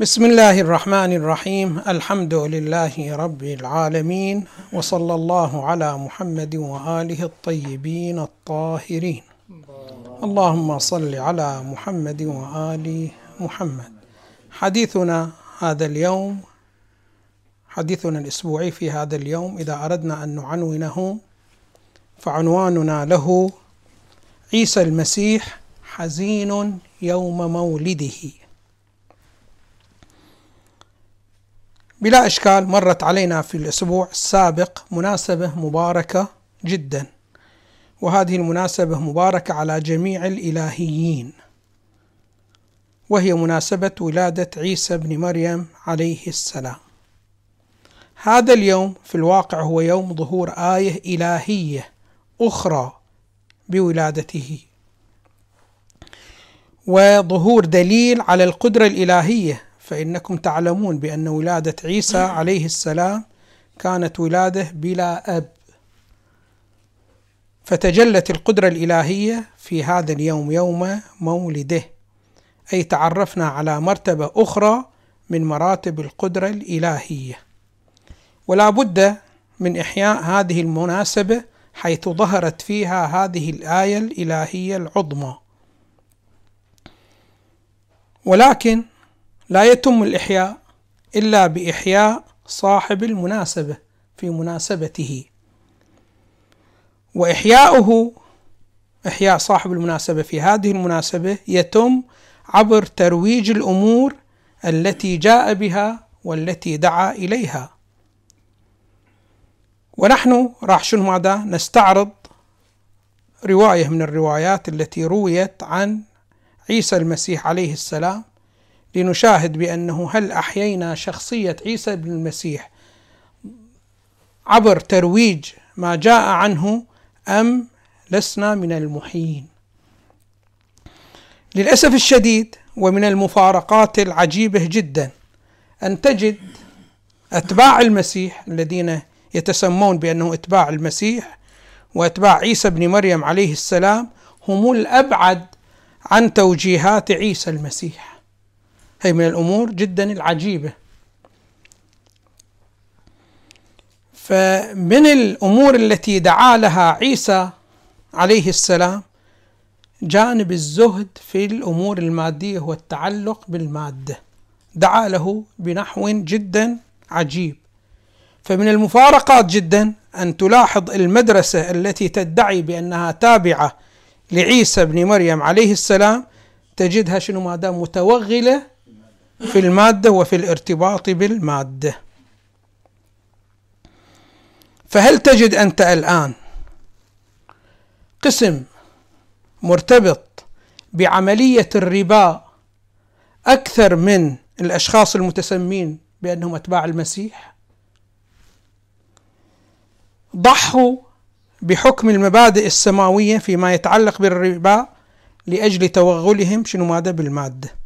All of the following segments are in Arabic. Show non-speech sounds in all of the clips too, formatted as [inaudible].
بسم الله الرحمن الرحيم الحمد لله رب العالمين وصلى الله على محمد واله الطيبين الطاهرين اللهم صل على محمد وال محمد حديثنا هذا اليوم حديثنا الاسبوعي في هذا اليوم اذا اردنا ان نعنونه فعنواننا له عيسى المسيح حزين يوم مولده بلا إشكال مرت علينا في الأسبوع السابق مناسبة مباركة جدا. وهذه المناسبة مباركة على جميع الإلهيين. وهي مناسبة ولادة عيسى بن مريم عليه السلام. هذا اليوم في الواقع هو يوم ظهور آية إلهية أخرى بولادته. وظهور دليل على القدرة الإلهية فإنكم تعلمون بأن ولادة عيسى [coughs] عليه السلام كانت ولادة بلا أب. فتجلت القدرة الإلهية في هذا اليوم يوم مولده. أي تعرفنا على مرتبة أخرى من مراتب القدرة الإلهية. ولا بد من إحياء هذه المناسبة حيث ظهرت فيها هذه الآية الإلهية العظمى. ولكن لا يتم الإحياء إلا بإحياء صاحب المناسبة في مناسبته. وإحياؤه إحياء صاحب المناسبة في هذه المناسبة يتم عبر ترويج الأمور التي جاء بها والتي دعا إليها. ونحن راح شنو ماذا؟ نستعرض رواية من الروايات التي رويت عن عيسى المسيح عليه السلام. لنشاهد بأنه هل أحيينا شخصية عيسى بن المسيح عبر ترويج ما جاء عنه أم لسنا من المحيين؟ للأسف الشديد ومن المفارقات العجيبة جدا أن تجد أتباع المسيح الذين يتسمون بأنه أتباع المسيح وأتباع عيسى بن مريم عليه السلام هم الأبعد عن توجيهات عيسى المسيح. هي من الأمور جدا العجيبة. فمن الأمور التي دعا لها عيسى عليه السلام جانب الزهد في الأمور المادية والتعلق بالمادة. دعا له بنحو جدا عجيب. فمن المفارقات جدا أن تلاحظ المدرسة التي تدعي بأنها تابعة لعيسى بن مريم عليه السلام تجدها شنو؟ ما دام متوغلة في المادة وفي الارتباط بالمادة. فهل تجد أنت الآن قسم مرتبط بعملية الربا أكثر من الأشخاص المتسمين بأنهم أتباع المسيح؟ ضحوا بحكم المبادئ السماوية فيما يتعلق بالربا لأجل توغلهم شنو ماذا؟ بالمادة.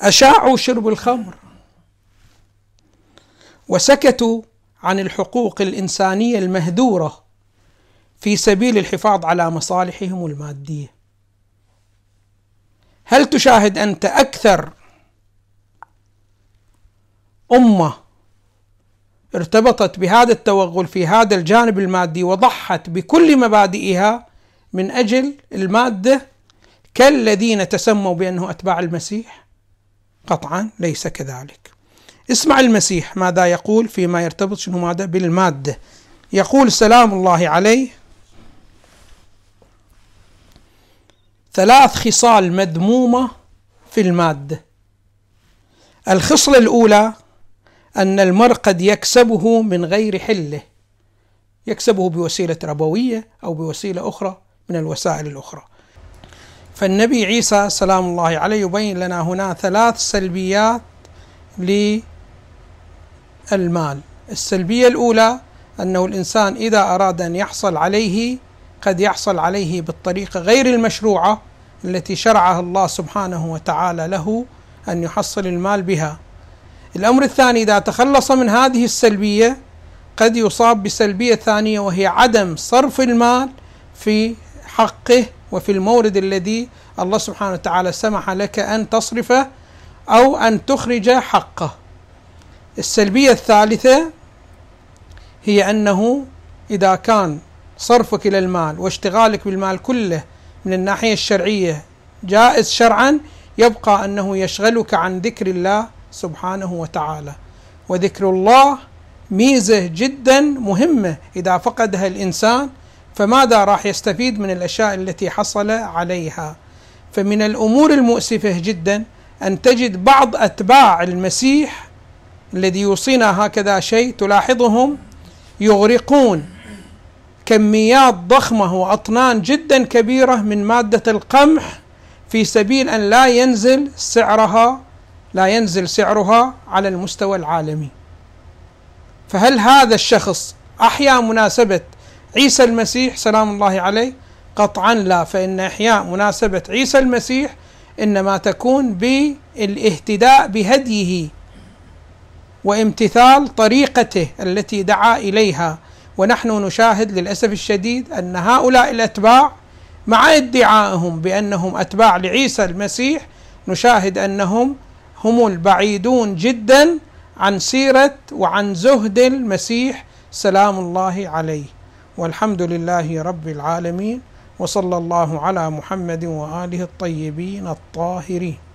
أشاعوا شرب الخمر وسكتوا عن الحقوق الإنسانية المهدورة في سبيل الحفاظ على مصالحهم المادية. هل تشاهد أنت أكثر أمة ارتبطت بهذا التوغل في هذا الجانب المادي وضحت بكل مبادئها من أجل المادة كالذين تسموا بأنه أتباع المسيح؟ قطعا ليس كذلك. اسمع المسيح ماذا يقول فيما يرتبط شنو ماذا بالمادة. يقول سلام الله عليه. ثلاث خصال مذمومة في المادة. الخصلة الأولى أن المرء قد يكسبه من غير حلة. يكسبه بوسيلة ربوية أو بوسيلة أخرى من الوسائل الأخرى. فالنبي عيسى سلام الله عليه يبين لنا هنا ثلاث سلبيات للمال. السلبية الأولى أنه الإنسان إذا أراد أن يحصل عليه قد يحصل عليه بالطريقة غير المشروعة التي شرعها الله سبحانه وتعالى له أن يحصل المال بها. الأمر الثاني إذا تخلص من هذه السلبية قد يصاب بسلبية ثانية وهي عدم صرف المال في حقه وفي المورد الذي الله سبحانه وتعالى سمح لك أن تصرفه أو أن تخرج حقه. السلبية الثالثة هي أنه إذا كان صرفك إلى المال واشتغالك بالمال كله من الناحية الشرعية جائز شرعا يبقى أنه يشغلك عن ذكر الله سبحانه وتعالى. وذكر الله ميزة جدا مهمة. إذا فقدها الإنسان فماذا راح يستفيد من الأشياء التي حصل عليها؟ فمن الأمور المؤسفة جدا أن تجد بعض أتباع المسيح الذي يوصينا هكذا شيء تلاحظهم يغرقون. كميات ضخمة وأطنان جدا كبيرة من مادة القمح في سبيل أن لا ينزل سعرها لا ينزل سعرها على المستوى العالمي. فهل هذا الشخص أحيا مناسبة عيسى المسيح سلام الله عليه. قطعا لا فإن إحياء مناسبة عيسى المسيح إنما تكون بالإهتداء بهديه وامتثال طريقته التي دعا إليها. ونحن نشاهد للأسف الشديد أن هؤلاء الأتباع مع ادعائهم بأنهم أتباع لعيسى المسيح نشاهد أنهم هم البعيدون جدا عن سيرة وعن زهد المسيح. سلام الله عليه. والحمد لله رب العالمين وصلى الله على محمد وآله الطيبين الطاهرين.